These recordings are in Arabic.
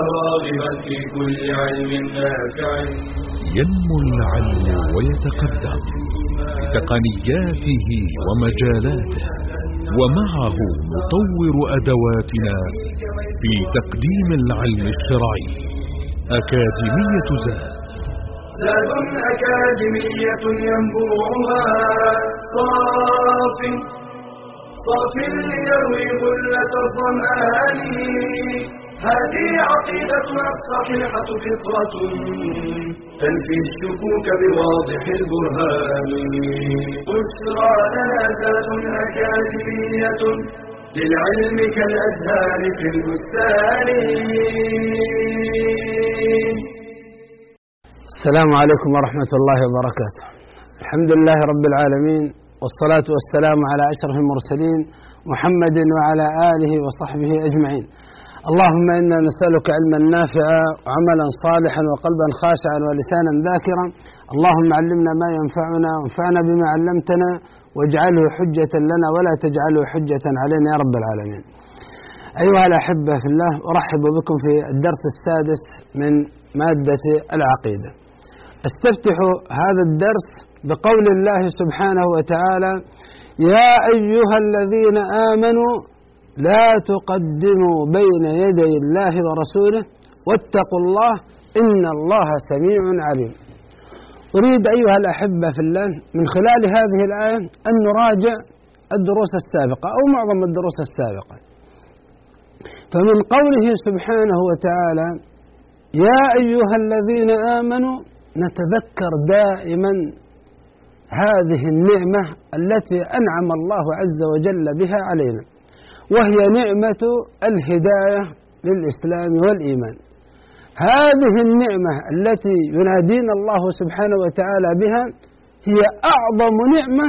راغبا في كل علم نافع. ينمو العلم ويتقدم بتقنياته ومجالاته ومعه نطور أدواتنا في تقديم العلم الشرعي. أكاديمية زاد. زاد أكاديمية ينبوعها. صاف صاف ليروي غلة الظمآن هذه عقيدتنا الصحيحة فطرة. تنفي الشكوك بواضح البرهان. بشرى لنا زاد أكاديمية للعلم كالأزهار في البستان. السلام عليكم ورحمة الله وبركاته. الحمد لله رب العالمين والصلاة والسلام على أشرف المرسلين محمد وعلى آله وصحبه أجمعين. اللهم إنا نسألك علما نافعا وعملا صالحا وقلبا خاشعا ولسانا ذاكرا. اللهم علمنا ما ينفعنا وانفعنا بما علمتنا واجعله حجة لنا ولا تجعله حجة علينا يا رب العالمين. أيها الأحبة في الله أرحب بكم في الدرس السادس من مادة العقيدة. استفتح هذا الدرس بقول الله سبحانه وتعالى يا أيها الذين آمنوا لا تقدموا بين يدي الله ورسوله واتقوا الله إن الله سميع عليم. أريد أيها الأحبة في الله من خلال هذه الآية أن نراجع الدروس السابقة أو معظم الدروس السابقة. فمن قوله سبحانه وتعالى يا أيها الذين آمنوا نتذكر دائما هذه النعمة التي أنعم الله عز وجل بها علينا. وهي نعمة الهداية للإسلام والإيمان. هذه النعمة التي ينادينا الله سبحانه وتعالى بها هي أعظم نعمة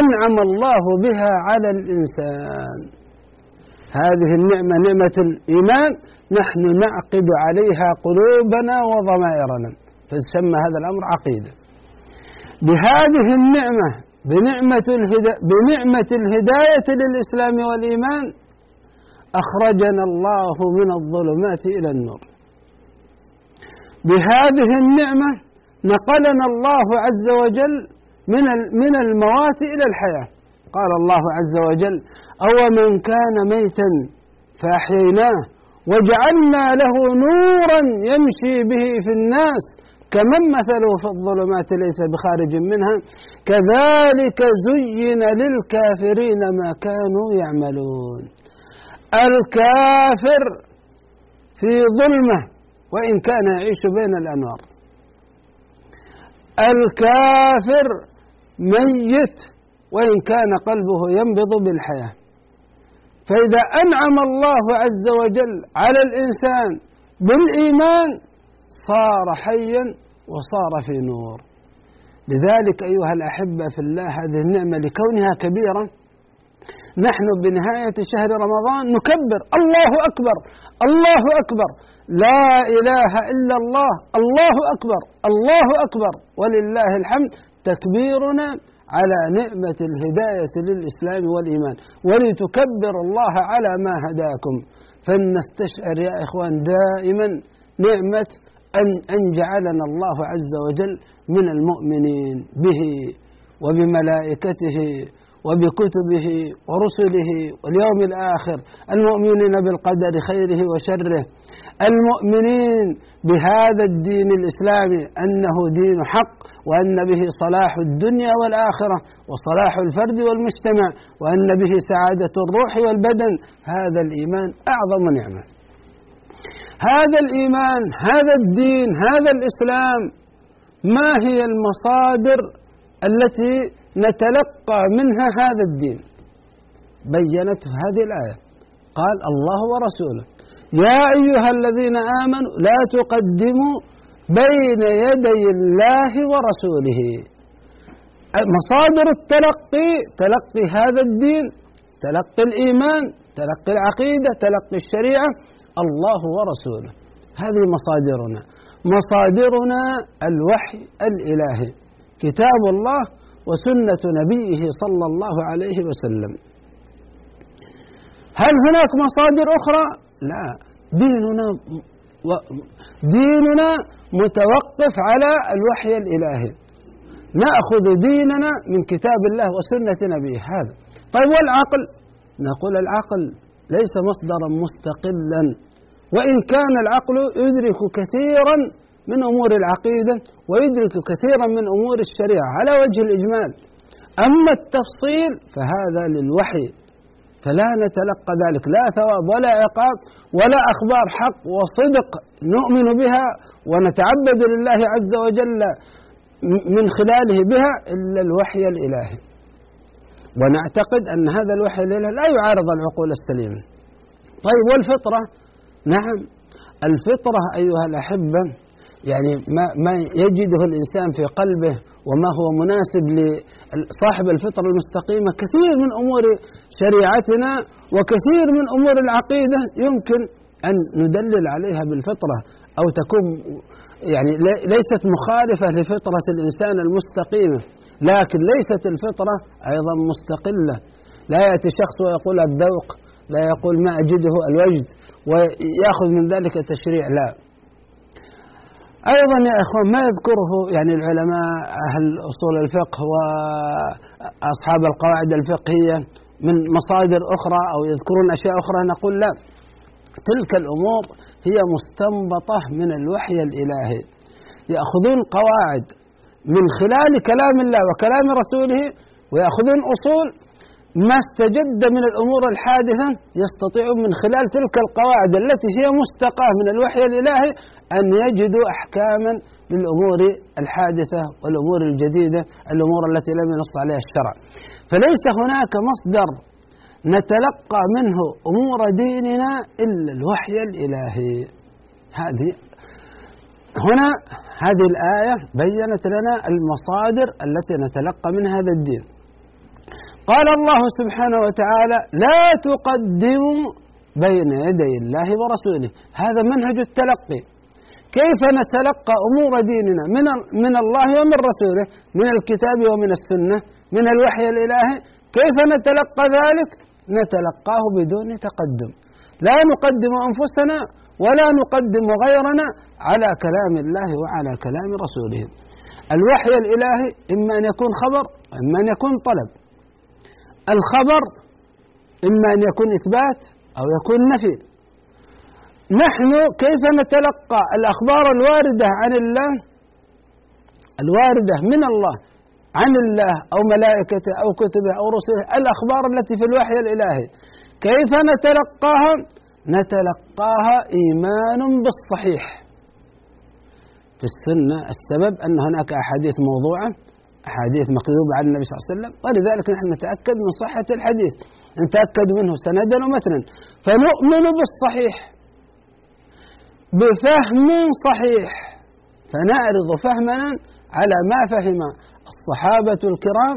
أنعم الله بها على الإنسان. هذه النعمة نعمة الإيمان نحن نعقد عليها قلوبنا وضمائرنا. فيسمى هذا الأمر عقيدة. بهذه النعمة بنعمة, الهدا بنعمة الهداية للإسلام والإيمان أخرجنا الله من الظلمات إلى النور. بهذه النعمة نقلنا الله عز وجل من من الموات إلى الحياة. قال الله عز وجل أو من كان ميتا فأحييناه وجعلنا له نورا يمشي به في الناس كمن مثله في الظلمات ليس بخارج منها كذلك زين للكافرين ما كانوا يعملون. الكافر في ظلمه وإن كان يعيش بين الأنوار. الكافر ميت وإن كان قلبه ينبض بالحياة. فإذا أنعم الله عز وجل على الإنسان بالإيمان صار حيا وصار في نور. لذلك أيها الأحبة في الله هذه النعمة لكونها كبيرة. نحن بنهاية شهر رمضان نكبر. الله أكبر! الله أكبر! لا إله إلا الله! الله أكبر! الله أكبر! ولله الحمد! تكبيرنا على نعمة الهداية للإسلام والإيمان. ولتكبر الله على ما هداكم. فلنستشعر يا إخوان دائما نعمة أن أن جعلنا الله عز وجل من المؤمنين به وبملائكته وبكتبه ورسله واليوم الآخر. المؤمنين بالقدر خيره وشره. المؤمنين بهذا الدين الإسلامي أنه دين حق وأن به صلاح الدنيا والآخرة وصلاح الفرد والمجتمع وأن به سعادة الروح والبدن. هذا الإيمان أعظم نعمة. هذا الإيمان هذا الدين هذا الإسلام ما هي المصادر التي نتلقى منها هذا الدين؟ بينته هذه الآية. قال الله ورسوله يا أيها الذين آمنوا لا تقدموا بين يدي الله ورسوله. مصادر التلقي تلقي هذا الدين تلقي الإيمان تلقي العقيدة تلقي الشريعة الله ورسوله. هذه مصادرنا. مصادرنا الوحي الإلهي. كتاب الله وسنة نبيه صلى الله عليه وسلم. هل هناك مصادر أخرى؟ لا. ديننا ديننا متوقف على الوحي الإلهي. نأخذ ديننا من كتاب الله وسنة نبيه. هذا. طيب والعقل؟ نقول العقل ليس مصدرا مستقلا. وإن كان العقل يدرك كثيرا من أمور العقيدة ويدرك كثيرا من أمور الشريعة على وجه الإجمال. أما التفصيل فهذا للوحي فلا نتلقى ذلك. لا ثواب ولا عقاب ولا أخبار حق وصدق نؤمن بها ونتعبد لله عز وجل من خلاله بها إلا الوحي الإلهي. ونعتقد أن هذا الوحي الإلهي لا يعارض العقول السليمة طيب والفطرة؟ نعم. الفطرة أيها الأحبة يعني ما ما يجده الإنسان في قلبه وما هو مناسب لصاحب الفطرة المستقيمة كثير من أمور شريعتنا وكثير من أمور العقيدة يمكن أن ندلل عليها بالفطرة أو تكون يعني ليست مخالفة لفطرة الإنسان المستقيمة لكن ليست الفطرة أيضا مستقلة. لا يأتي شخص ويقول الذوق لا يقول ما أجده الوجد ويأخذ من ذلك تشريع لا. أيضا يا إخوان ما يذكره يعني العلماء أهل أصول الفقه وأصحاب القواعد الفقهية من مصادر أخرى أو يذكرون أشياء أخرى؟ نقول لا. تلك الأمور هي مستنبطة من الوحي الإلهي. يأخذون قواعد من خلال كلام الله وكلام رسوله ويأخذون أصول ما استجد من الأمور الحادثة يستطيعون من خلال تلك القواعد التي هي مستقاة من الوحي الإلهي أن يجدوا أحكاما للأمور الحادثة والأمور الجديدة الأمور التي لم ينص عليها الشرع. فليس هناك مصدر نتلقى منه أمور ديننا إلا الوحي الإلهي. هذه هنا هذه الآية بينت لنا المصادر التي نتلقى من هذا الدين. قال الله سبحانه وتعالى لا تقدموا بين يدي الله ورسوله. هذا منهج التلقي. كيف نتلقى أمور ديننا؟ من من الله ومن رسوله من الكتاب ومن السنة من الوحي الإلهي. كيف نتلقى ذلك؟ نتلقاه بدون تقدم. لا نقدم أنفسنا ولا نقدم غيرنا على كلام الله وعلى كلام رسوله. الوحي الإلهي إما أن يكون خبر إما أن يكون طلب. الخبر إما أن يكون إثبات أو يكون نفي. نحن كيف نتلقى الأخبار الواردة عن الله؟ الواردة من الله عن الله أو ملائكته أو كتبه أو رسله. الأخبار التي في الوحي الإلهي. كيف نتلقاها؟ نتلقاها إيمان بالصحيح. في السنة السبب أن هناك أحاديث موضوعة أحاديث مكذوبة عن النبي صلى الله عليه وسلم ولذلك نحن نتأكد من صحة الحديث. نتأكد منه سندا ومتنا. فنؤمن بالصحيح. بفهم صحيح. فنعرض فهمنا على ما فهم الصحابة الكرام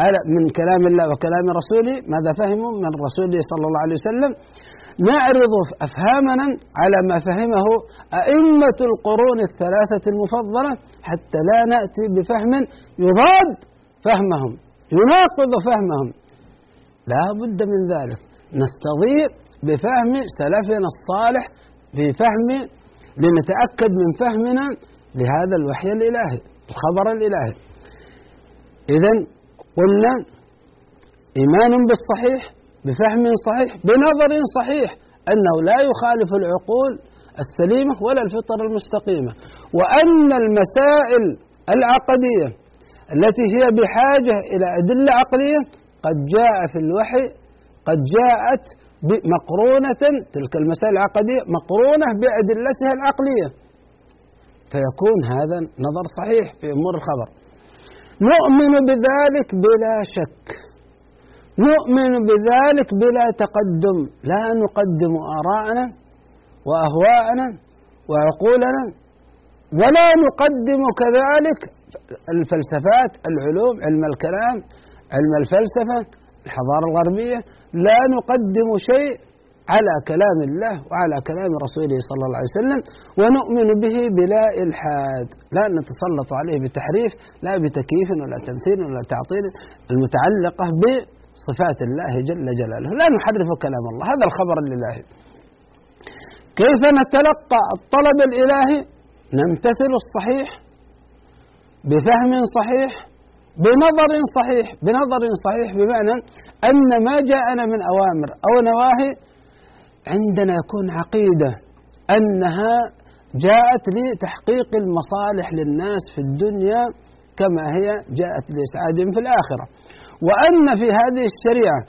على من كلام الله وكلام رسوله. ماذا فهموا؟ من رسوله صلى الله عليه وسلم. نعرض أفهامنا على ما فهمه أئمة القرون الثلاثة المفضلة حتى لا نأتي بفهم يضاد فهمهم يناقض فهمهم. لا بد من ذلك. نستضيء بفهم سلفنا الصالح في فهم لنتأكد من فهمنا لهذا الوحي الإلهي الخبر الإلهي. إذا قلنا إيمان بالصحيح بفهم صحيح بنظر صحيح. أنه لا يخالف العقول السليمة ولا الفطر المستقيمة. وأن المسائل العقدية التي هي بحاجة إلى أدلة عقلية قد جاء في الوحي قد جاءت مقرونة تلك المسائل العقدية مقرونة بأدلتها العقلية. فيكون هذا نظر صحيح في أمور الخبر. نؤمن بذلك بلا شك. نؤمن بذلك بلا تقدم. لا نقدم آراءنا وأهواءنا وعقولنا ولا نقدم كذلك الفلسفات العلوم علم الكلام علم الفلسفة الحضارة الغربية. لا نقدم شيء على كلام الله وعلى كلام رسوله صلى الله عليه وسلم ونؤمن به بلا إلحاد. لا نتسلط عليه بتحريف لا بتكييف ولا تمثيل ولا تعطيل المتعلقة بصفات الله جل جلاله. لا نحرف كلام الله. هذا الخبر لله كيف نتلقى الطلب الإلهي؟ نمتثل الصحيح بفهم صحيح بنظر صحيح. بنظر صحيح بمعنى أن ما جاءنا من أوامر أو نواهي عندنا يكون عقيدة أنها جاءت لتحقيق المصالح للناس في الدنيا كما هي جاءت لإسعادهم في الآخرة. وأن في هذه الشريعة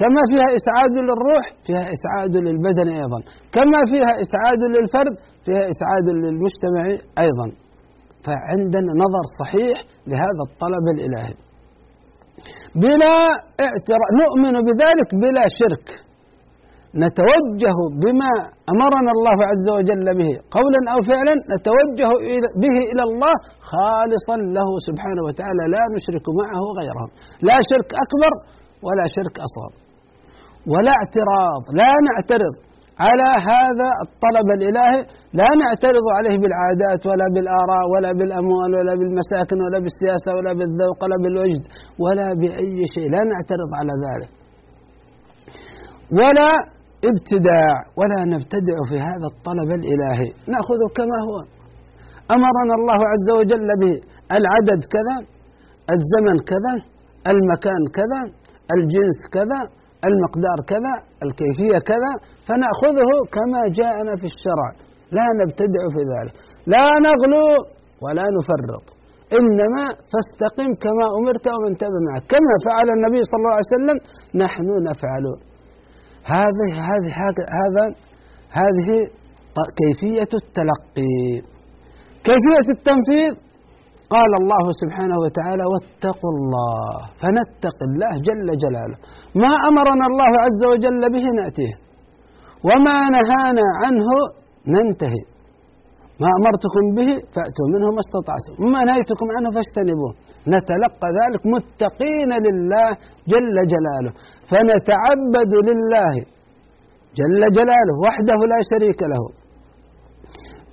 كما فيها إسعاد للروح فيها إسعاد للبدن أيضا. كما فيها إسعاد للفرد فيها إسعاد للمجتمع أيضا. فعندنا نظر صحيح لهذا الطلب الإلهي. بلا اعتراف نؤمن بذلك بلا شرك. نتوجه بما أمرنا الله عز وجل به. قولا أو فعلا نتوجه به إلى الله خالصا له سبحانه وتعالى. لا نشرك معه غيره. لا شرك أكبر ولا شرك أصغر. ولا اعتراض. لا نعترض على هذا الطلب الإلهي. لا نعترض عليه بالعادات ولا بالآراء ولا بالأموال ولا بالمساكن ولا بالسياسة ولا بالذوق ولا بالوجد ولا بأي شيء. لا نعترض على ذلك. ولا ابتداع ولا نبتدع في هذا الطلب الإلهي. نأخذه كما هو. أمرنا الله عز وجل به العدد كذا الزمن كذا المكان كذا الجنس كذا المقدار كذا الكيفية كذا. فنأخذه كما جاءنا في الشرع. لا نبتدع في ذلك. لا نغلو ولا نفرط. إنما فاستقم كما أمرت ومن تبع معك. كما فعل النبي صلى الله عليه وسلم نحن نفعل. هذه هذه هذا هذه كيفية التلقي. كيفية التنفيذ؟ قال الله سبحانه وتعالى واتقوا الله فنتق الله جل جلاله. ما أمرنا الله عز وجل به نأتيه وما نهانا عنه ننتهي. ما أمرتكم به فأتوا منه ما استطعتم وما نهيتكم عنه فاجتنبوه. نتلقى ذلك متقين لله جل جلاله. فنتعبد لله جل جلاله وحده لا شريك له.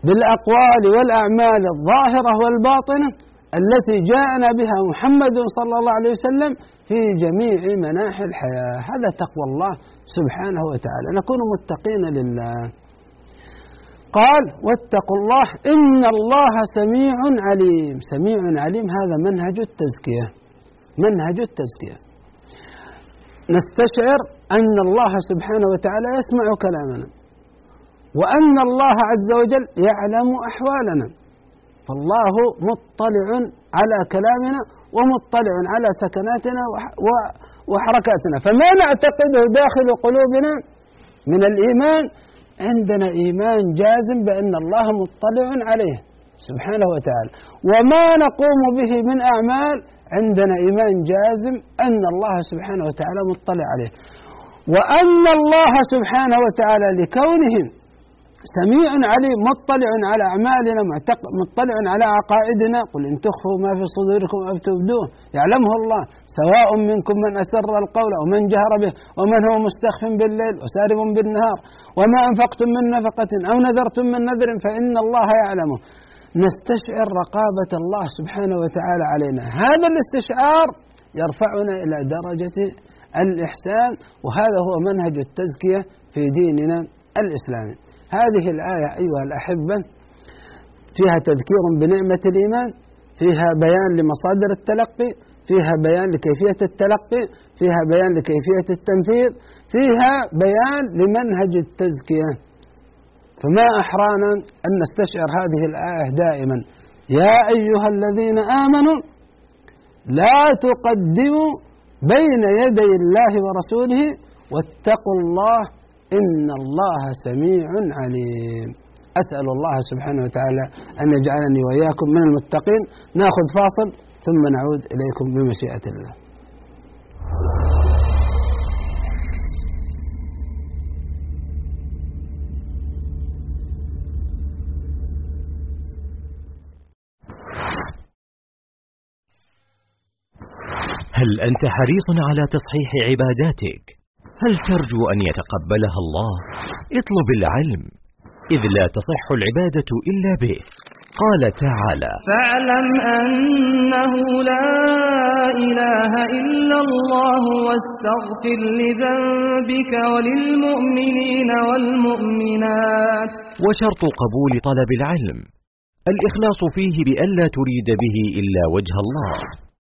بالأقوال والأعمال الظاهرة والباطنة التي جاءنا بها محمد صلى الله عليه وسلم في جميع مناحي الحياة. هذا تقوى الله سبحانه وتعالى. نكون متقين لله. قال واتقوا الله إن الله سميع عليم. سميع عليم هذا منهج التزكية. منهج التزكية. نستشعر أن الله سبحانه وتعالى يسمع كلامنا. وأن الله عز وجل يعلم أحوالنا. فالله مطلع على كلامنا ومطلع على سكناتنا وحركاتنا. فما نعتقده داخل قلوبنا من الإيمان عندنا إيمان جازم بأن الله مطلع عليه سبحانه وتعالى. وما نقوم به من أعمال عندنا إيمان جازم أن الله سبحانه وتعالى مطلع عليه. وأن الله سبحانه وتعالى لكونهم سميع عليم مطلع على أعمالنا مطلع على عقائدنا. قل إن تخفوا ما في صدوركم أو تبدوه. يعلمه الله. سواء منكم من أسر القول أو من جهر به ومن هو مستخف بالليل وسارب بالنهار وما أنفقتم من نفقة أو نذرتم من نذر فإن الله يعلمه نستشعر رقابة الله سبحانه وتعالى علينا. هذا الاستشعار يرفعنا إلى درجة الإحسان وهذا هو منهج التزكية في ديننا الإسلامي. هذه الآية أيها الأحبة فيها تذكير بنعمة الإيمان فيها بيان لمصادر التلقي فيها بيان لكيفية التلقي فيها بيان لكيفية التنفيذ فيها بيان لمنهج التزكية. فما أحرانا أن نستشعر هذه الآية دائما. يا أيها الذين آمنوا لا تقدموا بين يدي الله ورسوله واتقوا الله إن الله سميع عليم. أسأل الله سبحانه وتعالى أن يجعلني وإياكم من المتقين. نأخذ فاصل ثم نعود إليكم بمشيئة الله. هل أنت حريص على تصحيح عباداتك؟ هل ترجو أن يتقبلها الله؟ اطلب العلم إذ لا تصح العبادة إلا به. قال تعالى فاعلم أنه لا إله إلا الله واستغفر لذنبك وللمؤمنين والمؤمنات. وشرط قبول طلب العلم الإخلاص فيه بألا تريد به إلا وجه الله.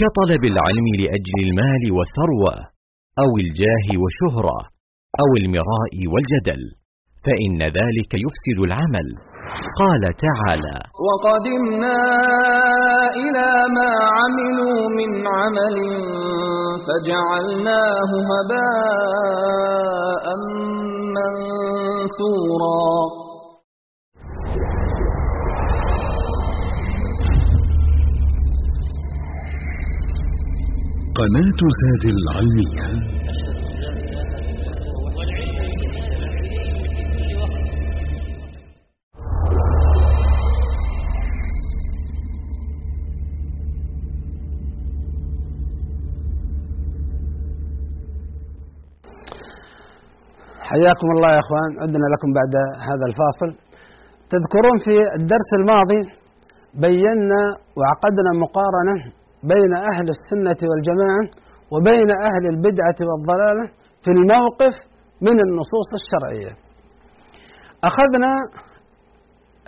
كطلب العلم لأجل المال والثروة أو الجاه والشهرة أو المراء والجدل فإن ذلك يفسد العمل. قال تعالى وقدمنا إلى ما عملوا من عمل فجعلناه هباء منثورا. قناة زاد العلمية حياكم الله يا إخوان. عدنا لكم بعد هذا الفاصل. تذكرون في الدرس الماضي بينا وعقدنا مقارنة بين أهل السنة والجماعة وبين أهل البدعة والضلالة في الموقف من النصوص الشرعية. أخذنا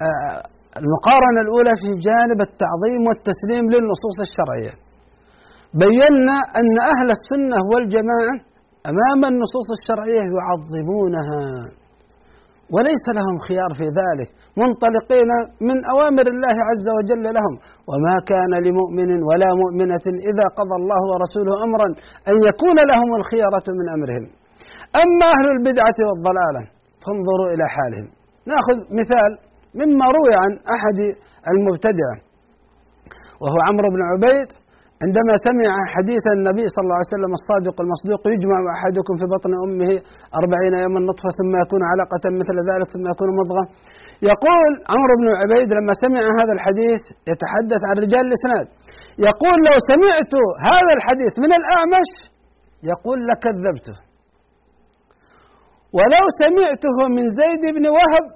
آه، المقارنة الأولى في جانب التعظيم والتسليم للنصوص الشرعية. بينا أن أهل السنة والجماعة أمام النصوص الشرعية يعظمونها وليس لهم خيار في ذلك منطلقين من أوامر الله عز وجل لهم. وما كان لمؤمن ولا مؤمنة إذا قضى الله ورسوله أمرا أن يكون لهم الخيره من أمرهم. أما أهل البدعة والضلالة فانظروا إلى حالهم. نأخذ مثال مما روي عن أحد المبتدعة وهو عمرو بن عبيد عندما سمع حديث النبي صلى الله عليه وسلم الصادق المصدوق يجمع أحدكم في بطن أمه أربعين يوما نطفة ثم يكون علقة مثل ذلك ثم يكون مضغة. يقول عمرو بن عبيد لما سمع هذا الحديث يتحدث عن رجال الإسناد. يقول لو سمعت هذا الحديث من الأعمش يقول لكذبته ولو سمعته من زيد بن وهب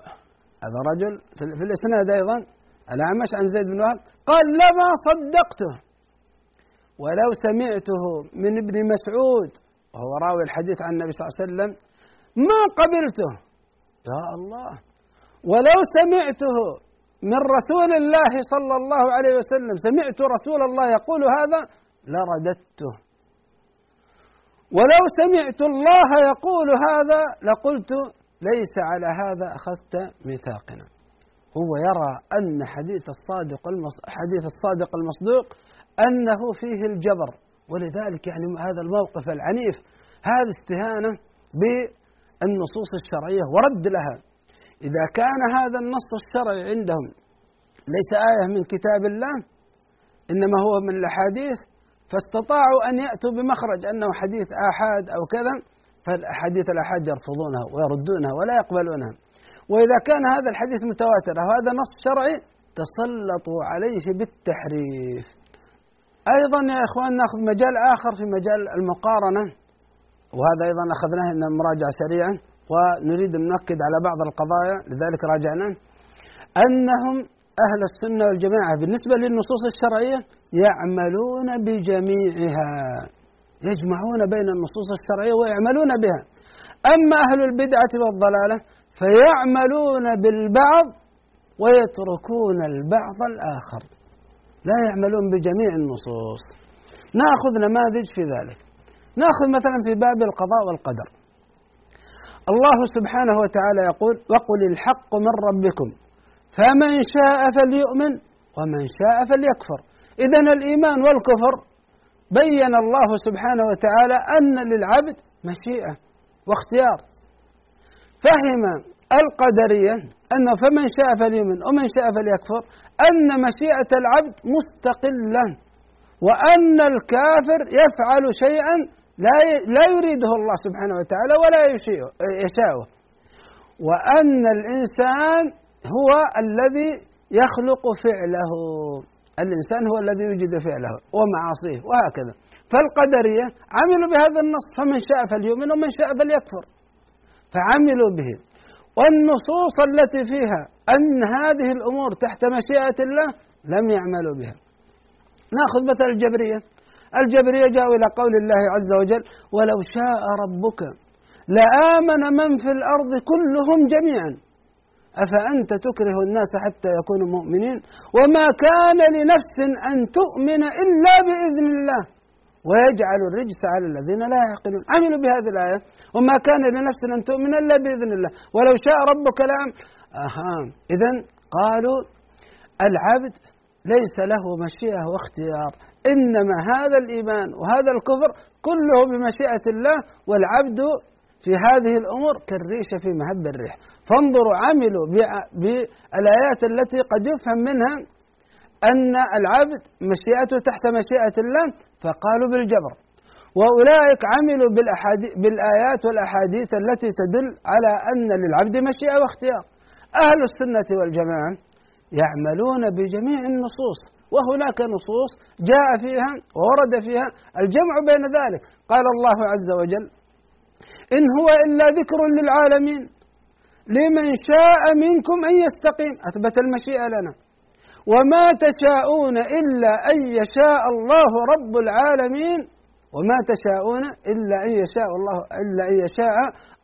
هذا رجل في الإسناد أيضا الأعمش عن زيد بن وهب قال لما صدقته. ولو سمعته من ابن مسعود وهو راوي الحديث عن النبي صلى الله عليه وسلم ما قبلته. يا الله. ولو سمعته من رسول الله صلى الله عليه وسلم سمعت رسول الله يقول هذا لرددته. ولو سمعت الله يقول هذا لقلت ليس على هذا أخذت ميثاقنا. هو يرى أن حديث الصادق حديث الصادق المصدوق أنه فيه الجبر. ولذلك يعني هذا الموقف العنيف هذه استهانة بالنصوص الشرعية ورد لها. إذا كان هذا النص الشرعي عندهم ليس آية من كتاب الله إنما هو من الأحاديث فاستطاعوا أن يأتوا بمخرج أنه حديث آحاد أو كذا فالأحاديث الآحاد يرفضونها ويردونها ولا يقبلونها. وإذا كان هذا الحديث متواتر أو هذا نص شرعي تسلطوا عليه بالتحريف. أيضا يا إخوان نأخذ مجال آخر في مجال المقارنة. وهذا أيضا أخذناه من مراجعة سريعة ونريد أن نؤكد على بعض القضايا لذلك راجعناه أنهم أهل السنة والجماعة بالنسبة للنصوص الشرعية يعملون بجميعها. يجمعون بين النصوص الشرعية ويعملون بها. أما أهل البدعة والضلالة فيعملون بالبعض ويتركون البعض الآخر. لا يعملون بجميع النصوص. ناخذ نماذج في ذلك. ناخذ مثلا في باب القضاء والقدر. الله سبحانه وتعالى يقول وقل الحق من ربكم فمن شاء فليؤمن ومن شاء فليكفر. إذا الإيمان والكفر بين الله سبحانه وتعالى أن للعبد مشيئة واختيار. فهم القدرية أنه فمن شاء فليؤمن ومن شاء فليكفر أن مشيئة العبد مستقلة وأن الكافر يفعل شيئا لا لا يريده الله سبحانه وتعالى ولا يشاءه. وأن الإنسان هو الذي يخلق فعله. الإنسان هو الذي يوجد فعله ومعاصيه وهكذا. فالقدرية عملوا بهذا النص فمن شاء فليؤمن ومن شاء فليكفر. فعملوا به. والنصوص التي فيها أن هذه الأمور تحت مشيئة الله لم يعملوا بها. نأخذ مثل الجبرية. الجبرية جاءوا إلى قول الله عز وجل ولو شاء ربك لآمن من في الأرض كلهم جميعا. أفأنت تكره الناس حتى يكونوا مؤمنين؟ وما كان لنفس أن تؤمن إلا بإذن الله. ويجعل الرجس على الذين لا يعقلون. عملوا بهذه الآية. وما كان لنفس أن تؤمن إلا بإذن الله. ولو شاء ربك لأم. أها. إذا قالوا العبد ليس له مشيئة واختيار. إنما هذا الإيمان وهذا الكفر كله بمشيئة الله والعبد في هذه الأمور كالريشة في مهب الريح. فانظروا عملوا بالآيات التي قد يفهم منها أن العبد مشيئته تحت مشيئة الله فقالوا بالجبر. وأولئك عملوا بالآيات والأحاديث التي تدل على أن للعبد مشيئة واختيار. أهل السنة والجماعة يعملون بجميع النصوص وهناك نصوص جاء فيها وورد فيها الجمع بين ذلك. قال الله عز وجل إن هو إلا ذكر للعالمين لمن شاء منكم أن يستقيم. أثبت المشيئة لنا. وما تشاءون إلا أن يشاء الله رب العالمين. وما تشاءون إلا أن يشاء الله إلا أن يشاء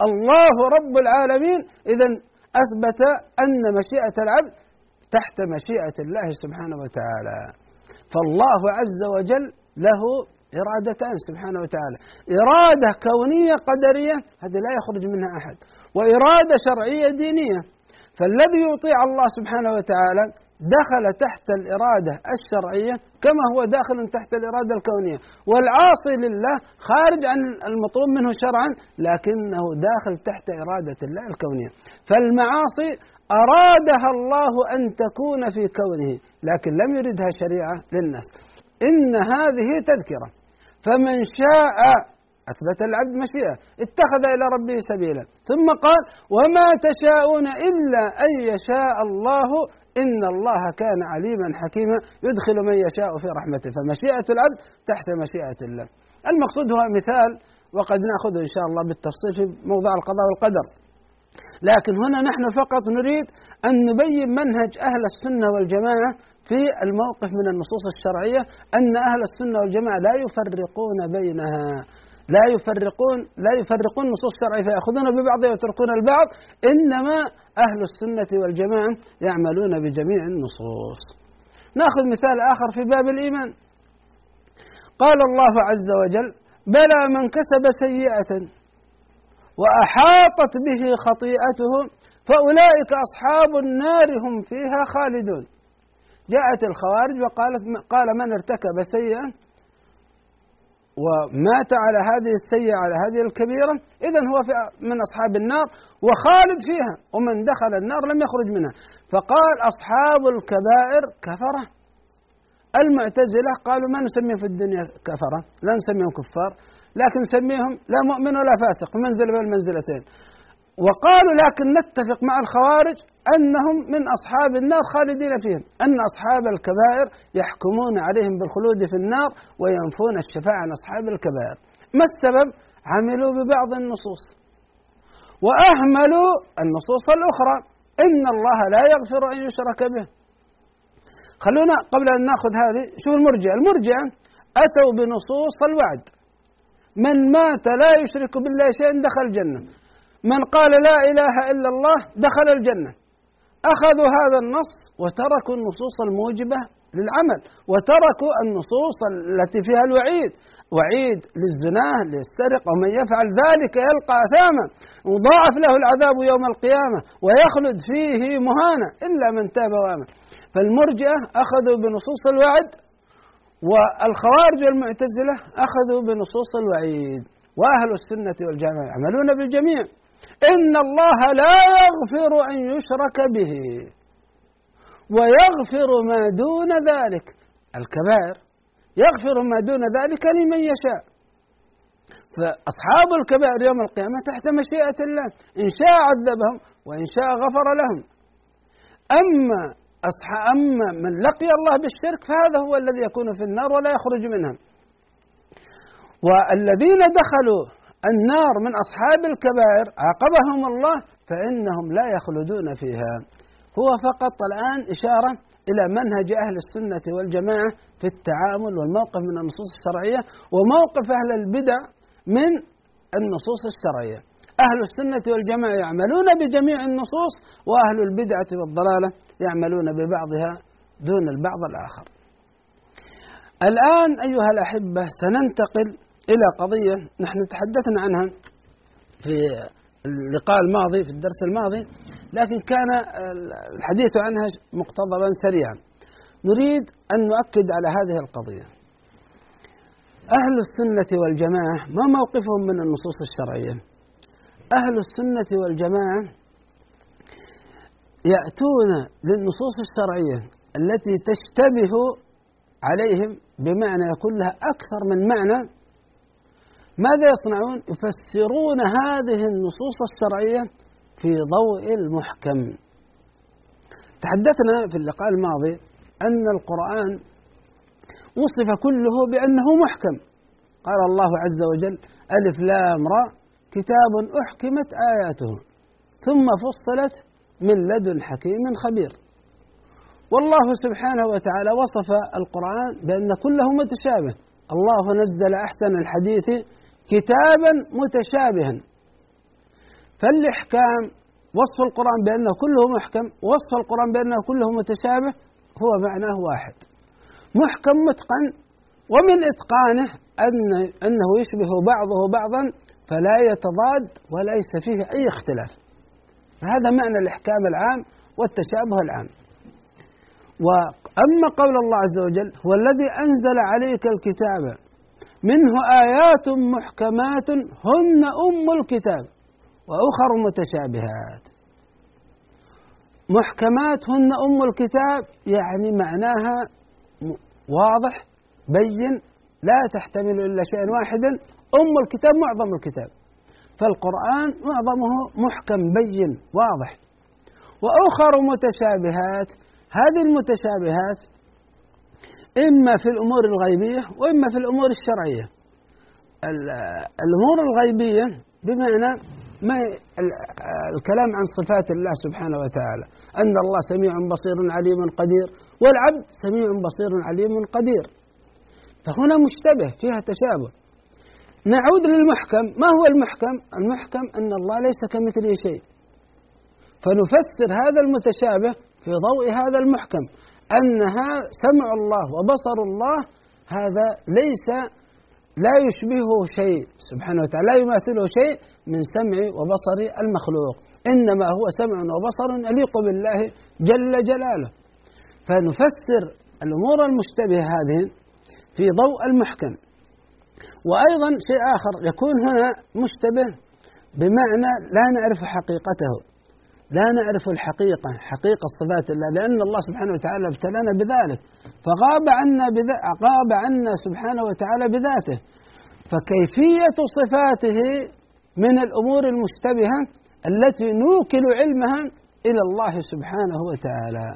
الله رب العالمين. إذا أثبت أن مشيئة العبد تحت مشيئة الله سبحانه وتعالى. فالله عز وجل له إرادتان سبحانه وتعالى. إرادة كونية قدرية هذه لا يخرج منها أحد. وإرادة شرعية دينية. فالذي يطيع الله سبحانه وتعالى دخل تحت الإرادة الشرعية كما هو داخل تحت الإرادة الكونية. والعاصي لله خارج عن المطلوب منه شرعا لكنه داخل تحت إرادة الله الكونية. فالمعاصي أرادها الله أن تكون في كونه لكن لم يردها شريعة للناس. إن هذه تذكرة. فمن شاء أثبت العبد مشيئة اتخذ إلى ربه سبيلا. ثم قال وما تشاءون إلا أن يشاء الله إن الله كان عليما حكيما يدخل من يشاء في رحمته. فمشيئة العبد تحت مشيئة الله. المقصود هو مثال وقد نأخذه إن شاء الله بالتفصيل في موضوع القضاء والقدر. لكن هنا نحن فقط نريد أن نبين منهج أهل السنة والجماعة في الموقف من النصوص الشرعية أن أهل السنة والجماعة لا يفرقون بينها. لا يفرقون لا يفرقون النصوص الشرعية فيأخذون ببعضها ويتركون البعض. إنما أهل السنة والجماعة يعملون بجميع النصوص. نأخذ مثال آخر في باب الإيمان. قال الله عز وجل بلى من كسب سيئة وأحاطت به خطيئته فأولئك أصحاب النار هم فيها خالدون. جاءت الخوارج وقالت قال من ارتكب سيئة ومات على هذه السيئة على هذه الكبيرة إذا هو من أصحاب النار وخالد فيها ومن دخل النار لم يخرج منها. فقال أصحاب الكبائر كفرة. المعتزلة قالوا ما نسميهم في الدنيا كفرة لا نسميهم كفار لكن نسميهم لا مؤمن ولا فاسق في منزلة بين المنزلتين وقالوا لكن نتفق مع الخوارج أنهم من أصحاب النار خالدين فيهم أن أصحاب الكبائر يحكمون عليهم بالخلود في النار وينفون الشفاعة عن أصحاب الكبائر. ما السبب؟ عملوا ببعض النصوص. وأهملوا النصوص الأخرى. إن الله لا يغفر أن يشرك به. خلونا قبل أن نأخذ هذه شوف المرجئة المرجئة أتوا بنصوص الوعد. من مات لا يشرك بالله شيئا دخل الجنة. من قال لا إله إلا الله دخل الجنة. أخذوا هذا النص وتركوا النصوص الموجبة للعمل وتركوا النصوص التي فيها الوعيد. وعيد للزناه للسرقة ومن يفعل ذلك يلقى أثاما. وضاعف له العذاب يوم القيامة ويخلد فيه مهانا إلا من تاب وآمن. فالمرجئة أخذوا بنصوص الوعد والخوارج والمعتزلة أخذوا بنصوص الوعيد. وأهل السنة والجماعة يعملون بالجميع. إن الله لا يغفر أن يشرك به ويغفر ما دون ذلك. الكبائر يغفر ما دون ذلك لمن يشاء. فأصحاب الكبائر يوم القيامة تحت مشيئة الله إن شاء عذبهم وإن شاء غفر لهم. أما أما من لقي الله بالشرك فهذا هو الذي يكون في النار ولا يخرج منها. والذين دخلوا النار من أصحاب الكبائر عاقبهم الله فإنهم لا يخلدون فيها. هو فقط الآن إشارة إلى منهج أهل السنة والجماعة في التعامل والموقف من النصوص الشرعية وموقف أهل البدع من النصوص الشرعية. أهل السنة والجماعة يعملون بجميع النصوص وأهل البدعة والضلالة يعملون ببعضها دون البعض الآخر. الآن أيها الأحبة سننتقل إلى قضية نحن تحدثنا عنها في اللقاء الماضي في الدرس الماضي لكن كان الحديث عنها مقتضبا سريعا. نريد أن نؤكد على هذه القضية. أهل السنة والجماعة ما موقفهم من النصوص الشرعية؟ أهل السنة والجماعة يأتون للنصوص الشرعية التي تشتبه عليهم بمعنى يكون لها أكثر من معنى ماذا يصنعون؟ يفسرون هذه النصوص الشرعية في ضوء المحكم. تحدثنا في اللقاء الماضي أن القرآن وصف كله بأنه محكم. قال الله عز وجل: ألف لام را كتاب أحكمت آياته ثم فصلت من لدن حكيم خبير. والله سبحانه وتعالى وصف القرآن بأن كله متشابه. الله نزل أحسن الحديث كتابا متشابها. فالإحكام وصف القرآن بأنه كله محكم وصف القرآن بأنه كله متشابه هو معناه واحد. محكم متقن ومن إتقانه أن أنه يشبه بعضه بعضا فلا يتضاد وليس فيه أي اختلاف. فهذا معنى الإحكام العام والتشابه العام. وأما قول الله عز وجل هو الذي أنزل عليك الكتاب منه آيات محكمات هن أم الكتاب وأخر متشابهات. محكمات هن أم الكتاب يعني معناها واضح بين لا تحتمل إلا شيئا واحدا أم الكتاب معظم الكتاب. فالقرآن معظمه محكم بين واضح. وأخر متشابهات هذه المتشابهات إما في الأمور الغيبية وإما في الأمور الشرعية. الأمور الغيبية بمعنى ما الكلام عن صفات الله سبحانه وتعالى. أن الله سميع بصير عليم قدير والعبد سميع بصير عليم قدير. فهنا مشتبه فيها تشابه. نعود للمحكم. ما هو المحكم؟ المحكم أن الله ليس كمثله شيء. فنفسر هذا المتشابه في ضوء هذا المحكم. أنها سمع الله وبصر الله هذا ليس لا يشبهه شيء سبحانه وتعالى لا يماثله شيء من سمع وبصر المخلوق إنما هو سمع وبصر يليق بالله جل جلاله. فنفسر الأمور المشتبهة هذه في ضوء المحكم. وأيضا شيء آخر يكون هنا مشتبه بمعنى لا نعرف حقيقته. لا نعرف الحقيقة حقيقة صفات الله لأن الله سبحانه وتعالى ابتلانا بذلك. فغاب عنا بذا غاب عنا سبحانه وتعالى بذاته. فكيفية صفاته من الأمور المشتبهة التي نوكل علمها إلى الله سبحانه وتعالى.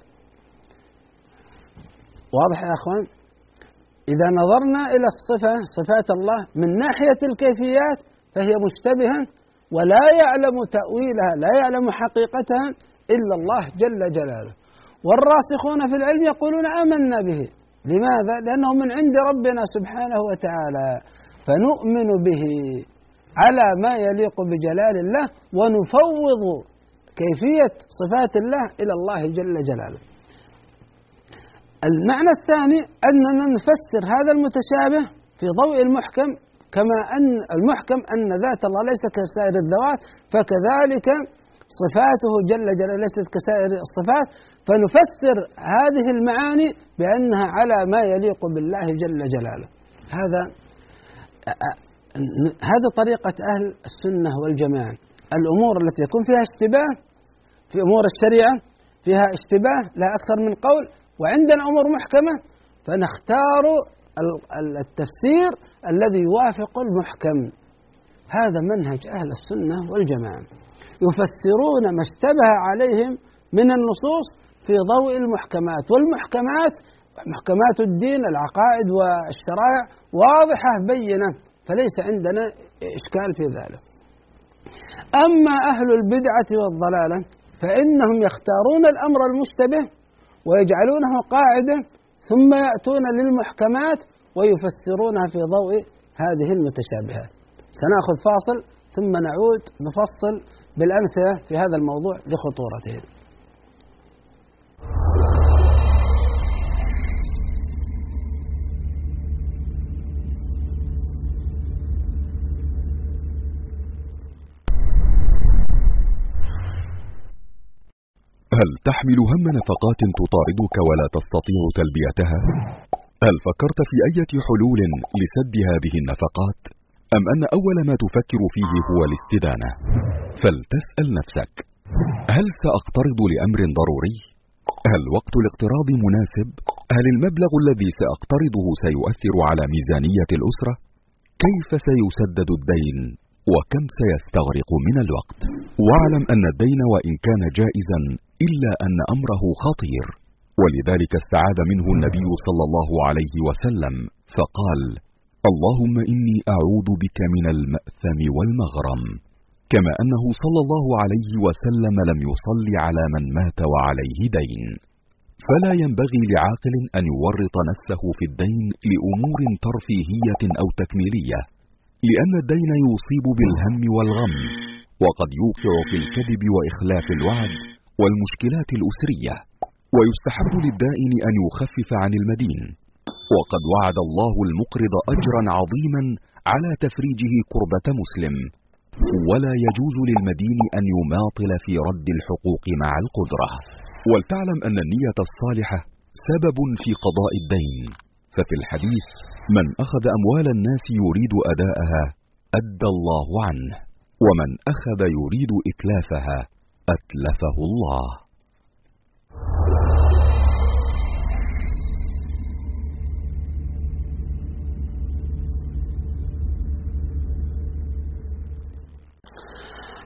واضح يا أخوان؟ إذا نظرنا إلى الصفة صفات الله من ناحية الكيفيات فهي مشتبهة ولا يعلم تأويلها لا يعلم حقيقتها إلا الله جل جلاله. والراسخون في العلم يقولون آمنا به. لماذا؟ لأنه من عند ربنا سبحانه وتعالى. فنؤمن به على ما يليق بجلال الله ونفوض كيفية صفات الله إلى الله جل جلاله. المعنى الثاني أننا نفسر هذا المتشابه في ضوء المحكم كما أن المحكم أن ذات الله ليس كسائر الذوات فكذلك صفاته جل جلاله ليست كسائر الصفات. فنفسر هذه المعاني بأنها على ما يليق بالله جل جلاله. هذا هذه طريقة أهل السنة والجماعة. الأمور التي يكون فيها اشتباه في أمور الشريعة فيها اشتباه لا أكثر من قول. وعندنا أمور محكمة فنختار التفسير الذي يوافق المحكم. هذا منهج أهل السنة والجماعة. يفسرون ما اشتبه عليهم من النصوص في ضوء المحكمات والمحكمات محكمات الدين العقائد والشرائع واضحة بينة فليس عندنا إشكال في ذلك. أما أهل البدعة والضلالة فإنهم يختارون الأمر المشتبه ويجعلونه قاعدة ثم يأتون للمحكمات ويفسرونها في ضوء هذه المتشابهات. سنأخذ فاصل ثم نعود نفصل بالأمثلة في هذا الموضوع لخطورته. هل تحمل هم نفقات تطاردك ولا تستطيع تلبيتها؟ هل فكرت في اي حلول لسد هذه النفقات؟ أم أن أول ما تفكر فيه هو الاستدانة؟ فلتسأل نفسك هل سأقترض لأمر ضروري؟ هل وقت الاقتراض مناسب؟ هل المبلغ الذي سأقترضه سيؤثر على ميزانية الأسرة؟ كيف سيسدد الدين؟ وكم سيستغرق من الوقت. واعلم أن الدين وإن كان جائزا إلا أن أمره خطير. ولذلك استعاذ منه النبي صلى الله عليه وسلم فقال اللهم إني أعوذ بك من المأثم والمغرم. كما أنه صلى الله عليه وسلم لم يصل على من مات وعليه دين. فلا ينبغي لعاقل أن يورط نفسه في الدين لأمور ترفيهية أو تكميلية. لأن الدين يصيب بالهم والغم وقد يوقع في الكذب وإخلاف الوعد والمشكلات الأسرية ويستحب للدائن أن يخفف عن المدين. وقد وعد الله المقرض اجرا عظيما على تفريجه كربة مسلم. ولا يجوز للمدين أن يماطل في رد الحقوق مع القدرة. ولتعلم أن النية الصالحة سبب في قضاء الدين. ففي الحديث من أخذ أموال الناس يريد أداءها أدى الله عنه ومن أخذ يريد إتلافها أتلفه الله.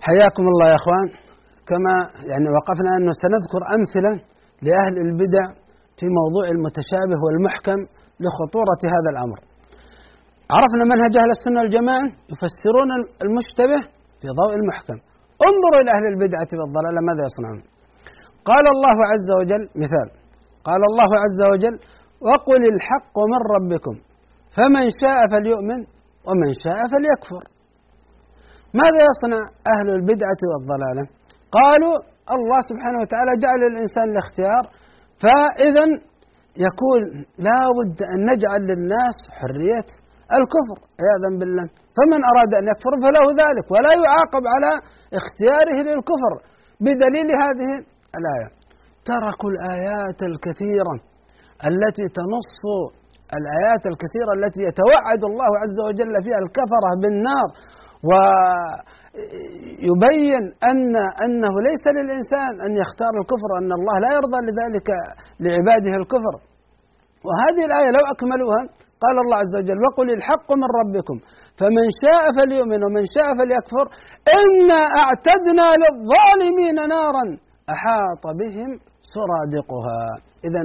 حياكم الله يا إخوان. كما يعني وقفنا انه سنذكر أمثلة لأهل البدع في موضوع المتشابه والمحكم لخطورة هذا الأمر. عرفنا منهج أهل السنة والجماعة يفسرون المشتبه في ضوء المحكم. انظروا إلى أهل البدعة والضلالة ماذا يصنعون؟ قال الله عز وجل مثال قال الله عز وجل وقل الحق من ربكم فمن شاء فليؤمن ومن شاء فليكفر. ماذا يصنع أهل البدعة والضلالة؟ قالوا الله سبحانه وتعالى جعل الإنسان الاختيار فإذا يكون لا بد أن نجعل للناس حرية الكفر عياذا بالله. فمن أراد أن يكفر فله ذلك ولا يعاقب على اختياره للكفر بدليل هذه الآية. تركوا الآيات الكثيرة التي تنص الآيات الكثيرة التي يتوعد الله عز وجل فيها الكفرة بالنار ويبين أن أنه ليس للإنسان أن يختار الكفر أن الله لا يرضى لذلك لعباده الكفر. وهذه الآية لو أكملوها قال الله عز وجل وقل الحق من ربكم فمن شاء فليؤمن ومن شاء فليكفر إنا أعتدنا للظالمين نارا أحاط بهم سرادقها. إذا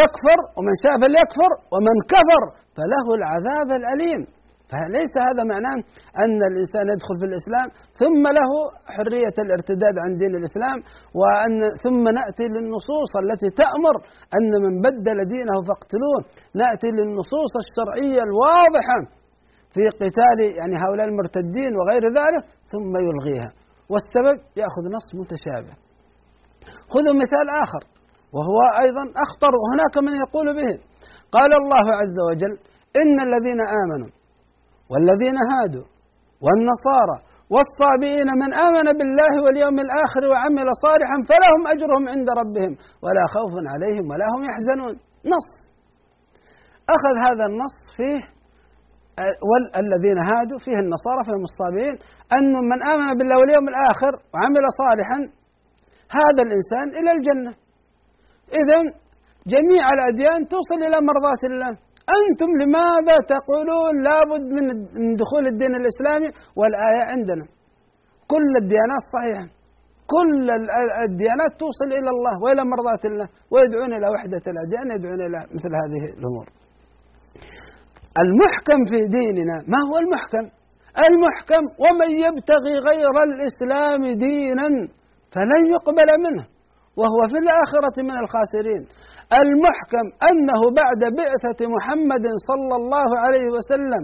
تكفر ومن شاء فليكفر ومن كفر فله العذاب الأليم. فليس هذا معناه أن الإنسان يدخل في الإسلام ثم له حرية الارتداد عن دين الإسلام وأن ثم نأتي للنصوص التي تأمر أن من بدل دينه فاقتلوه. نأتي للنصوص الشرعية الواضحة في قتال يعني هؤلاء المرتدين وغير ذلك ثم يلغيها. والسبب يأخذ نص متشابه. خذوا مثال آخر وهو أيضا أخطر وهناك من يقول به قال الله عز وجل إن الذين آمنوا والذين هادوا والنصارى والصابئين من آمن بالله واليوم الآخر وعمل صالحا فلهم أجرهم عند ربهم ولا خوف عليهم ولا هم يحزنون. نص. أخذ هذا النص فيه والذين هادوا فيه النصارى فيهم الصابئين أن من آمن بالله واليوم الآخر وعمل صالحا هذا الإنسان إلى الجنة. إذا جميع الأديان توصل إلى مرضاة الله. أنتم لماذا تقولون لابد من دخول الدين الإسلامي والآية عندنا؟ كل الديانات صحيحة. كل الديانات توصل إلى الله وإلى مرضاة الله ويدعون إلى وحدة الأديان يدعون إلى مثل هذه الأمور. المحكم في ديننا ما هو المحكم؟ المحكم ومن يبتغي غير الإسلام دينا فلن يقبل منه وهو في الآخرة من الخاسرين. المحكم أنه بعد بعثة محمد صلى الله عليه وسلم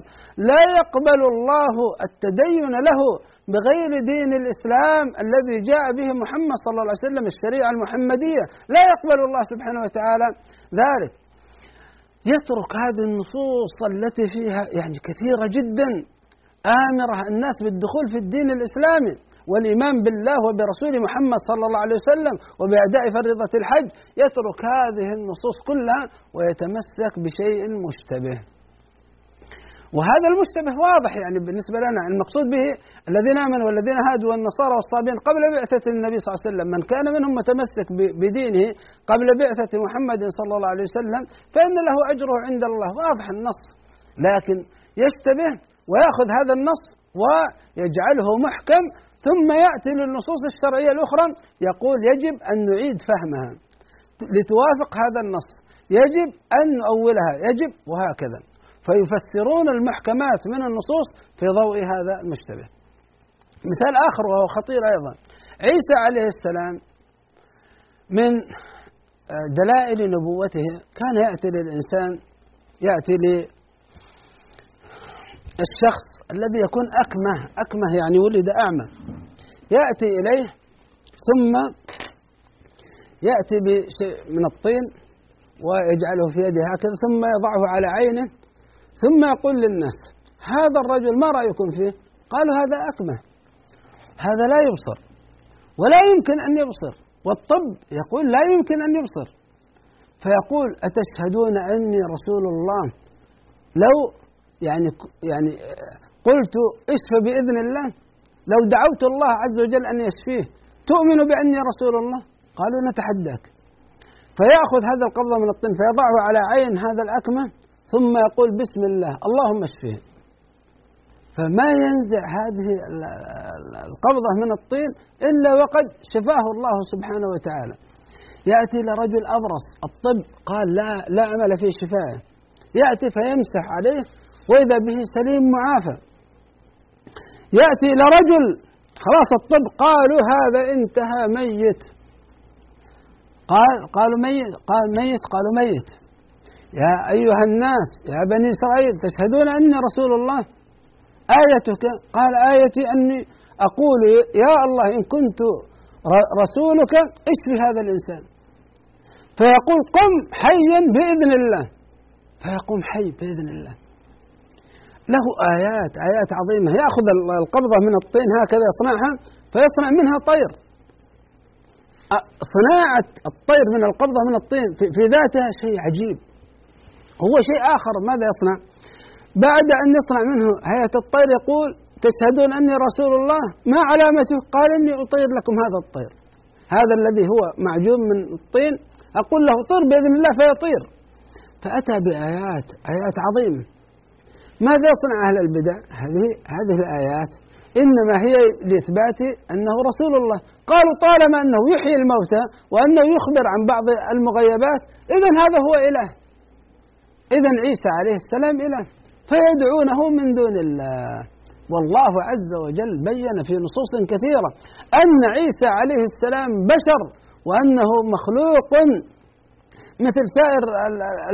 لا يقبل الله التدين له بغير دين الإسلام الذي جاء به محمد صلى الله عليه وسلم الشريعة المحمدية. لا يقبل الله سبحانه وتعالى ذلك. يترك هذه النصوص التي فيها يعني كثيرة جدا آمرة الناس بالدخول في الدين الإسلامي. والإيمان بالله وبرسول محمد صلى الله عليه وسلم وبأداء فريضة الحج يترك هذه النصوص كلها ويتمسك بشيء مشتبه. وهذا المشتبه واضح يعني بالنسبة لنا. المقصود به الذين آمنوا والذين هادوا والنصارى والصابين قبل بعثة النبي صلى الله عليه وسلم. من كان منهم متمسك بدينه قبل بعثة محمد صلى الله عليه وسلم فإن له أجره عند الله. واضح النص. لكن يشتبه ويأخذ هذا النص ويجعله محكم ثم يأتي للنصوص الشرعية الأخرى يقول يجب أن نعيد فهمها لتوافق هذا النص. يجب أن نؤولها يجب وهكذا. فيفسرون المحكمات من النصوص في ضوء هذا المشتبه. مثال آخر وهو خطير أيضا. عيسى عليه السلام من دلائل نبوته كان يأتي للإنسان يأتي للشخص الذي يكون أكمه أكمه يعني ولد أعمى. يأتي إليه ثم يأتي بشيء من الطين ويجعله في يده هكذا ثم يضعه على عينه ثم يقول للناس هذا الرجل ما رأيكم فيه؟ قالوا هذا أكمه هذا لا يبصر ولا يمكن أن يبصر. والطب يقول لا يمكن أن يبصر. فيقول أتشهدون أني رسول الله؟ لو يعني يعني قلت اشف بإذن الله. لو دعوت الله عز وجل أن يشفيه تؤمن بأني رسول الله؟ قالوا نتحداك. فيأخذ هذا القبضة من الطين فيضعه على عين هذا الأكمة ثم يقول بسم الله اللهم اشفيه فما ينزع هذه القبضة من الطين إلا وقد شفاه الله سبحانه وتعالى. يأتي لرجل أبرص الطب قال لا لا أمل في شفائه. يأتي فيمسح عليه وإذا به سليم معافى. يأتي إلى رجل. خلاص الطب قالوا هذا انتهى ميت. قال قالوا ميت قال ميت قالوا ميت. يا أيها الناس يا بني إسرائيل تشهدون أني رسول الله؟ آيتك قال آيتي أني أقول يا الله إن كنت رسولك اشفي هذا الإنسان. فيقول قم حيا بإذن الله. فيقوم حي بإذن الله. له آيات آيات عظيمة. يأخذ القبضة من الطين هكذا يصنعها فيصنع منها طير. صناعة الطير من القبضة من الطين في ذاتها شيء عجيب. هو شيء آخر ماذا يصنع؟ بعد أن يصنع منه هيئة الطير يقول تشهدون أني رسول الله ما علامته؟ قال إني أطير لكم هذا الطير. هذا الذي هو معجون من الطين أقول له طير بإذن الله فيطير. فأتى بآيات آيات عظيمة. ماذا يصنع أهل البدع؟ هذه هذه الآيات. إنما هي لإثبات أنه رسول الله. قالوا طالما أنه يحيي الموتى وأنه يخبر عن بعض المغيبات إذا هذا هو إله. إذا عيسى عليه السلام إله. فيدعونه من دون الله. والله عز وجل بين في نصوص كثيرة أن عيسى عليه السلام بشر وأنه مخلوق. مثل سائر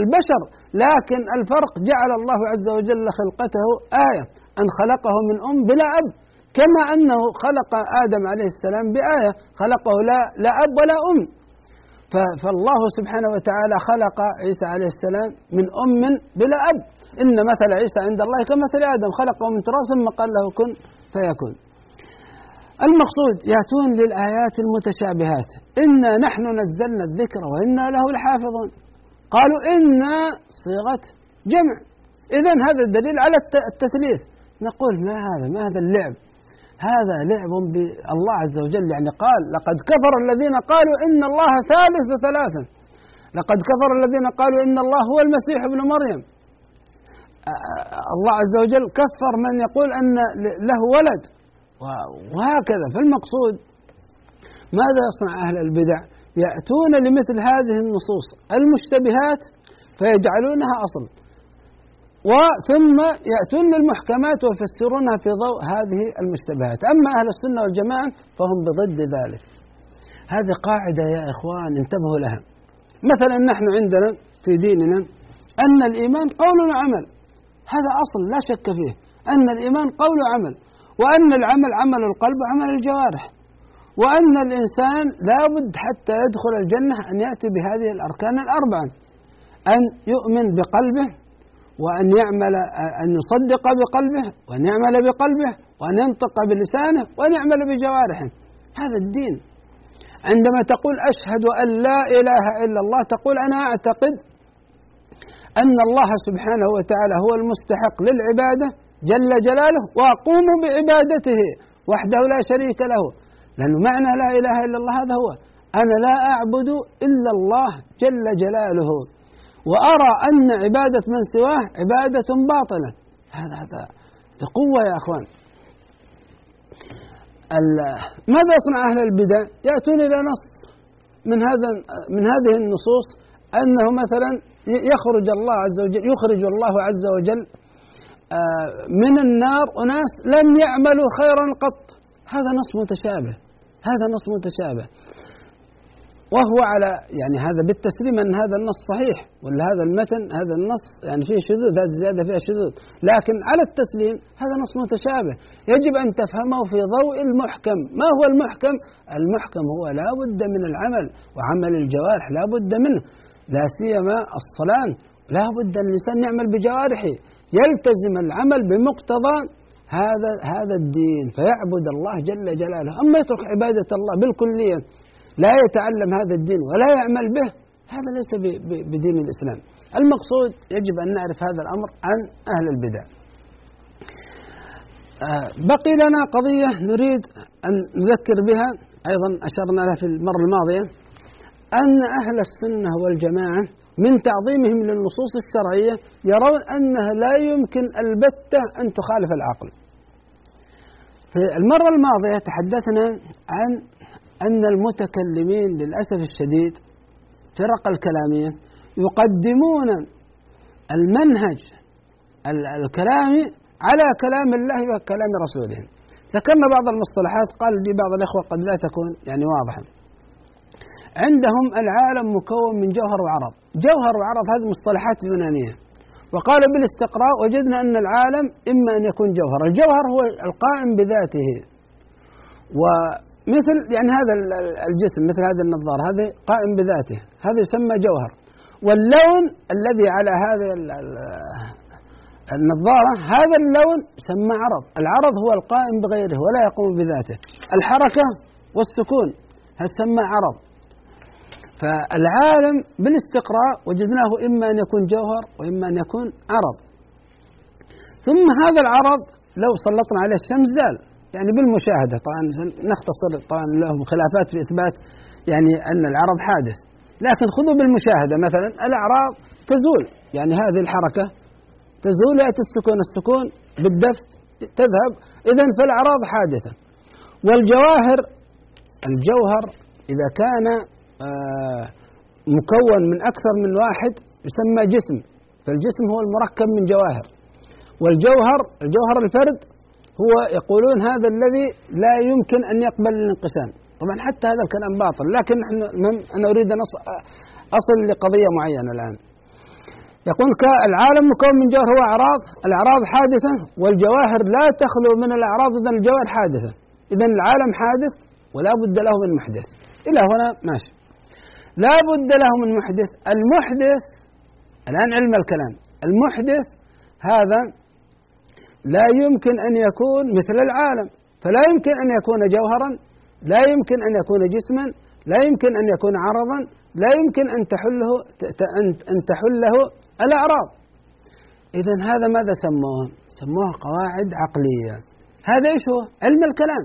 البشر لكن الفرق جعل الله عز وجل خلقته آية أن خلقه من أم بلا أب. كما أنه خلق آدم عليه السلام بآية خلقه لا, لا أب ولا أم. فالله سبحانه وتعالى خلق عيسى عليه السلام من أم بلا أب. إن مثل عيسى عند الله كمثل آدم خلقه من تراب ثم قال له كن فيكون المقصود يأتون للآيات المتشابهات. إنا نحن نزلنا الذكر وإنا له لحافظون. قالوا إنا صيغة جمع. إذا هذا الدليل على التثليث. نقول ما هذا؟ ما هذا اللعب؟ هذا لعب بالله عز وجل. يعني قال لقد كفر الذين قالوا إن الله ثالث ثلاثة لقد كفر الذين قالوا إن الله هو المسيح ابن مريم. الله عز وجل كفر من يقول أن له ولد. وهكذا. فالمقصود ماذا يصنع أهل البدع؟ يأتون لمثل هذه النصوص المشتبهات فيجعلونها أصل. وثم يأتون للمحكمات ويفسرونها في ضوء هذه المشتبهات. أما أهل السنة والجماعة فهم بضد ذلك. هذه قاعدة يا إخوان انتبهوا لها. مثلا نحن عندنا في ديننا أن الإيمان قول وعمل. هذا أصل لا شك فيه. أن الإيمان قول وعمل. وأن العمل عمل القلب وعمل الجوارح. وأن الإنسان لابد حتى يدخل الجنة أن يأتي بهذه الأركان الأربعة. أن يؤمن بقلبه وأن يعمل أن يصدق بقلبه وأن يعمل بقلبه وأن ينطق بلسانه وأن يعمل بجوارحه. هذا الدين. عندما تقول أشهد أن لا إله إلا الله تقول أنا أعتقد أن الله سبحانه وتعالى هو المستحق للعبادة جل جلاله وأقوم بعبادته وحده لا شريك له. لأنه معنى لا إله إلا الله هذا هو. أنا لا أعبد إلا الله جل جلاله. وأرى أن عبادة من سواه عبادة باطلة. هذا هذا قوة يا أخوان. ماذا يصنع أهل البدع؟ يأتون إلى نص من هذا من هذه النصوص أنه مثلا يخرج الله عز وجل يخرج الله عز وجل من النار أناس لم يعملوا خيرا قط. هذا نص متشابه. هذا نص متشابه. وهو على يعني هذا بالتسليم أن هذا النص صحيح ولا هذا المتن هذا النص يعني فيه شذوذ هذه الزيادة فيها شذوذ. لكن على التسليم هذا نص متشابه. يجب أن تفهمه في ضوء المحكم. ما هو المحكم؟ المحكم هو لا بد من العمل وعمل الجوارح لا بد منه. لا سيما الصلاه لا بد أن الانسان يعمل بجوارحه. يلتزم العمل بمقتضى هذا هذا الدين فيعبد الله جل جلاله. أما يترك عبادة الله بالكلية لا يتعلم هذا الدين ولا يعمل به هذا ليس بدين الإسلام. المقصود يجب أن نعرف هذا الأمر عن أهل البدع. آه، بقي لنا قضية نريد أن نذكر بها أيضا أشرنا لها في المرة الماضية أن أهل السنة والجماعة من تعظيمهم للنصوص الشرعية يرون أنها لا يمكن البتة أن تخالف العقل. في المرة الماضية تحدثنا عن أن المتكلمين للأسف الشديد فرق الكلامية يقدمون المنهج الكلامي على كلام الله وكلام رسوله. ذكرنا بعض المصطلحات قال لي بعض الإخوة قد لا تكون يعني واضحة. عندهم العالم مكون من جوهر وعرض جوهر وعرض هذه مصطلحات يونانية. وقال بالاستقراء وجدنا أن العالم إما أن يكون جوهر. الجوهر هو القائم بذاته. و مثل يعني هذا الجسم مثل هذه النظارة هذه قائم بذاته. هذا يسمى جوهر. واللون الذي على هذه النظارة هذا اللون يسمى عرض. العرض هو القائم بغيره ولا يقوم بذاته. الحركة والسكون هذا يسمى عرض. فالعالم بالاستقراء وجدناه إما أن يكون جوهر وإما أن يكون عرض. ثم هذا العرض لو سلطنا عليه الشمس زال يعني بالمشاهدة. طبعا نختصر طبعا لهم خلافات في إثبات يعني أن العرض حادث. لكن خذوا بالمشاهدة مثلا الأعراض تزول. يعني هذه الحركة تزول يأتي السكون السكون بالدف تذهب. إذا فالأعراض حادثة. والجواهر الجوهر إذا كان مكون من أكثر من واحد يسمى جسم. فالجسم هو المركب من جواهر. والجوهر الجوهر الفرد هو يقولون هذا الذي لا يمكن أن يقبل الانقسام. طبعا حتى هذا الكلام باطل لكن نحن أنا أريد أن أصل لقضية معينة الآن. يقول العالم مكون من جوهر هو أعراض. الأعراض حادثة والجواهر لا تخلو من الأعراض إذا الجواهر حادثة. إذا العالم حادث ولا بد له من محدث. إلى هنا ماشي. لا بد له من محدث المحدث الآن علم الكلام. المحدث هذا لا يمكن أن يكون مثل العالم. فلا يمكن أن يكون جوهرا لا يمكن أن يكون جسما لا يمكن أن يكون عرضا لا يمكن أن تحله أن تحله الأعراض إذا هذا ماذا سموه؟ سموه قواعد عقلية. هذا إيش هو؟ علم الكلام.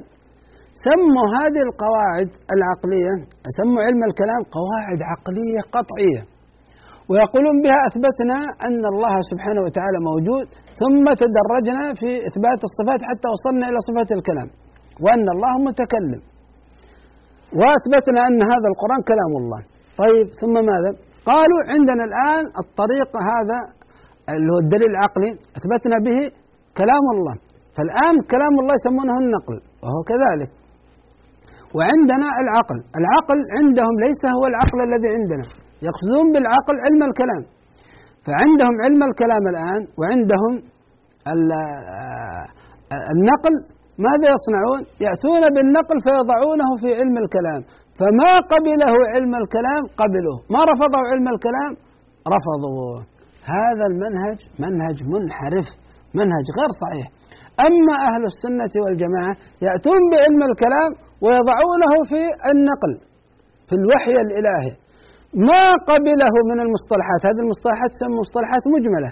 سموا هذه القواعد العقلية سموا علم الكلام قواعد عقلية قطعية. ويقولون بها أثبتنا أن الله سبحانه وتعالى موجود ثم تدرجنا في إثبات الصفات حتى وصلنا إلى صفات الكلام وأن الله متكلم. وأثبتنا أن هذا القرآن كلام الله. طيب ثم ماذا؟ قالوا عندنا الآن الطريق هذا اللي هو الدليل العقلي أثبتنا به كلام الله. فالآن كلام الله يسمونه النقل وهو كذلك. وعندنا العقل. العقل عندهم ليس هو العقل الذي عندنا. يقصدون بالعقل علم الكلام. فعندهم علم الكلام الآن وعندهم النقل. ماذا يصنعون؟ يأتون بالنقل فيضعونه في علم الكلام. فما قبله علم الكلام؟ قبلوه. ما رفضوا علم الكلام؟ رفضوه. هذا المنهج منهج منحرف منهج غير صحيح. أما أهل السنة والجماعة يأتون بعلم الكلام ويضعونه في النقل في الوحي الإلهي. ما قبله من المصطلحات هذه المصطلحات تسمى مصطلحات مجملة.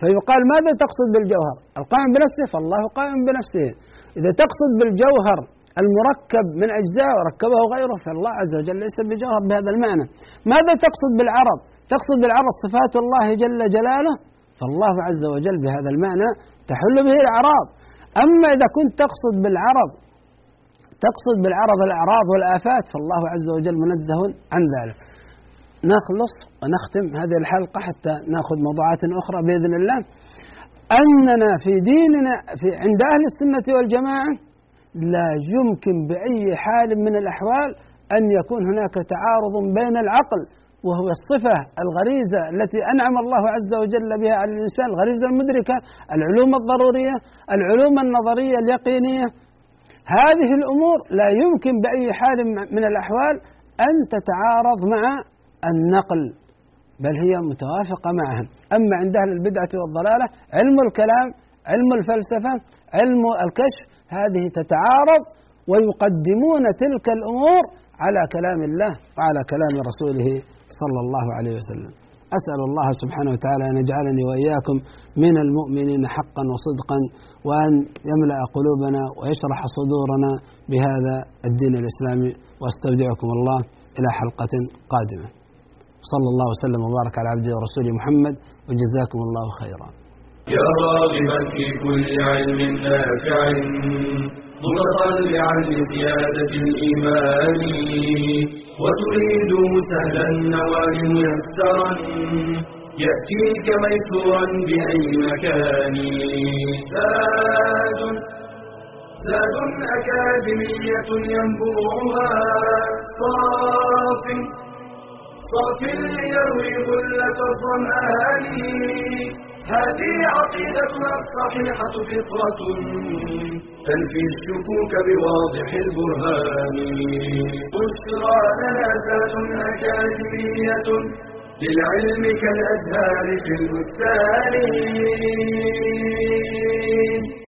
فيقال ماذا تقصد بالجوهر؟ القائم بنفسه فالله قائم بنفسه. إذا تقصد بالجوهر المركب من أجزاء وركبه غيره فالله عز وجل ليس بجوهر بهذا المعنى. ماذا تقصد بالعرض تقصد بالعرض صفات الله جل جلاله؟ فالله عز وجل بهذا المعنى تحل به الأعراض أما إذا كنت تقصد بالعرض تقصد بالعرض الأعراض والآفات فالله عز وجل منزه عن ذلك. نخلص ونختم هذه الحلقة حتى نأخذ موضوعات أخرى بإذن الله. أننا في ديننا في عند أهل السنة والجماعة لا يمكن بأي حال من الأحوال أن يكون هناك تعارض بين العقل وهو الصفة الغريزة التي أنعم الله عز وجل بها على الإنسان الغريزة المدركة العلوم الضرورية العلوم النظرية اليقينية. هذه الأمور لا يمكن بأي حال من الأحوال أن تتعارض مع النقل بل هي متوافقة معها. أما عند أهل البدعة والضلالة علم الكلام علم الفلسفة علم الكشف هذه تتعارض ويقدمون تلك الأمور على كلام الله وعلى كلام رسوله صلى الله عليه وسلم. أسأل الله سبحانه وتعالى أن يجعلني وإياكم من المؤمنين حقا وصدقا وأن يملأ قلوبنا ويشرح صدورنا بهذا الدين الإسلامي. واستودعكم الله إلى حلقة قادمة. صلى الله وسلم وبارك على عبده ورسوله محمد وجزاكم الله خيرا. يا راغبا في كل علم نافع متطلعا لزيادة الإيمان. وتريد سهلا النوال ميسرا يأتيك ميسورا بأي مكان. زاد زاد أكاديمية ينبوعها. صاف. صاف ليروي غلة الظمآن هذه عقيدتنا الصحيحة فطرة. تنفي الشكوك بواضح البرهان. بشرى لنا ذات أكاديمية للعلم كالأزهار في البستان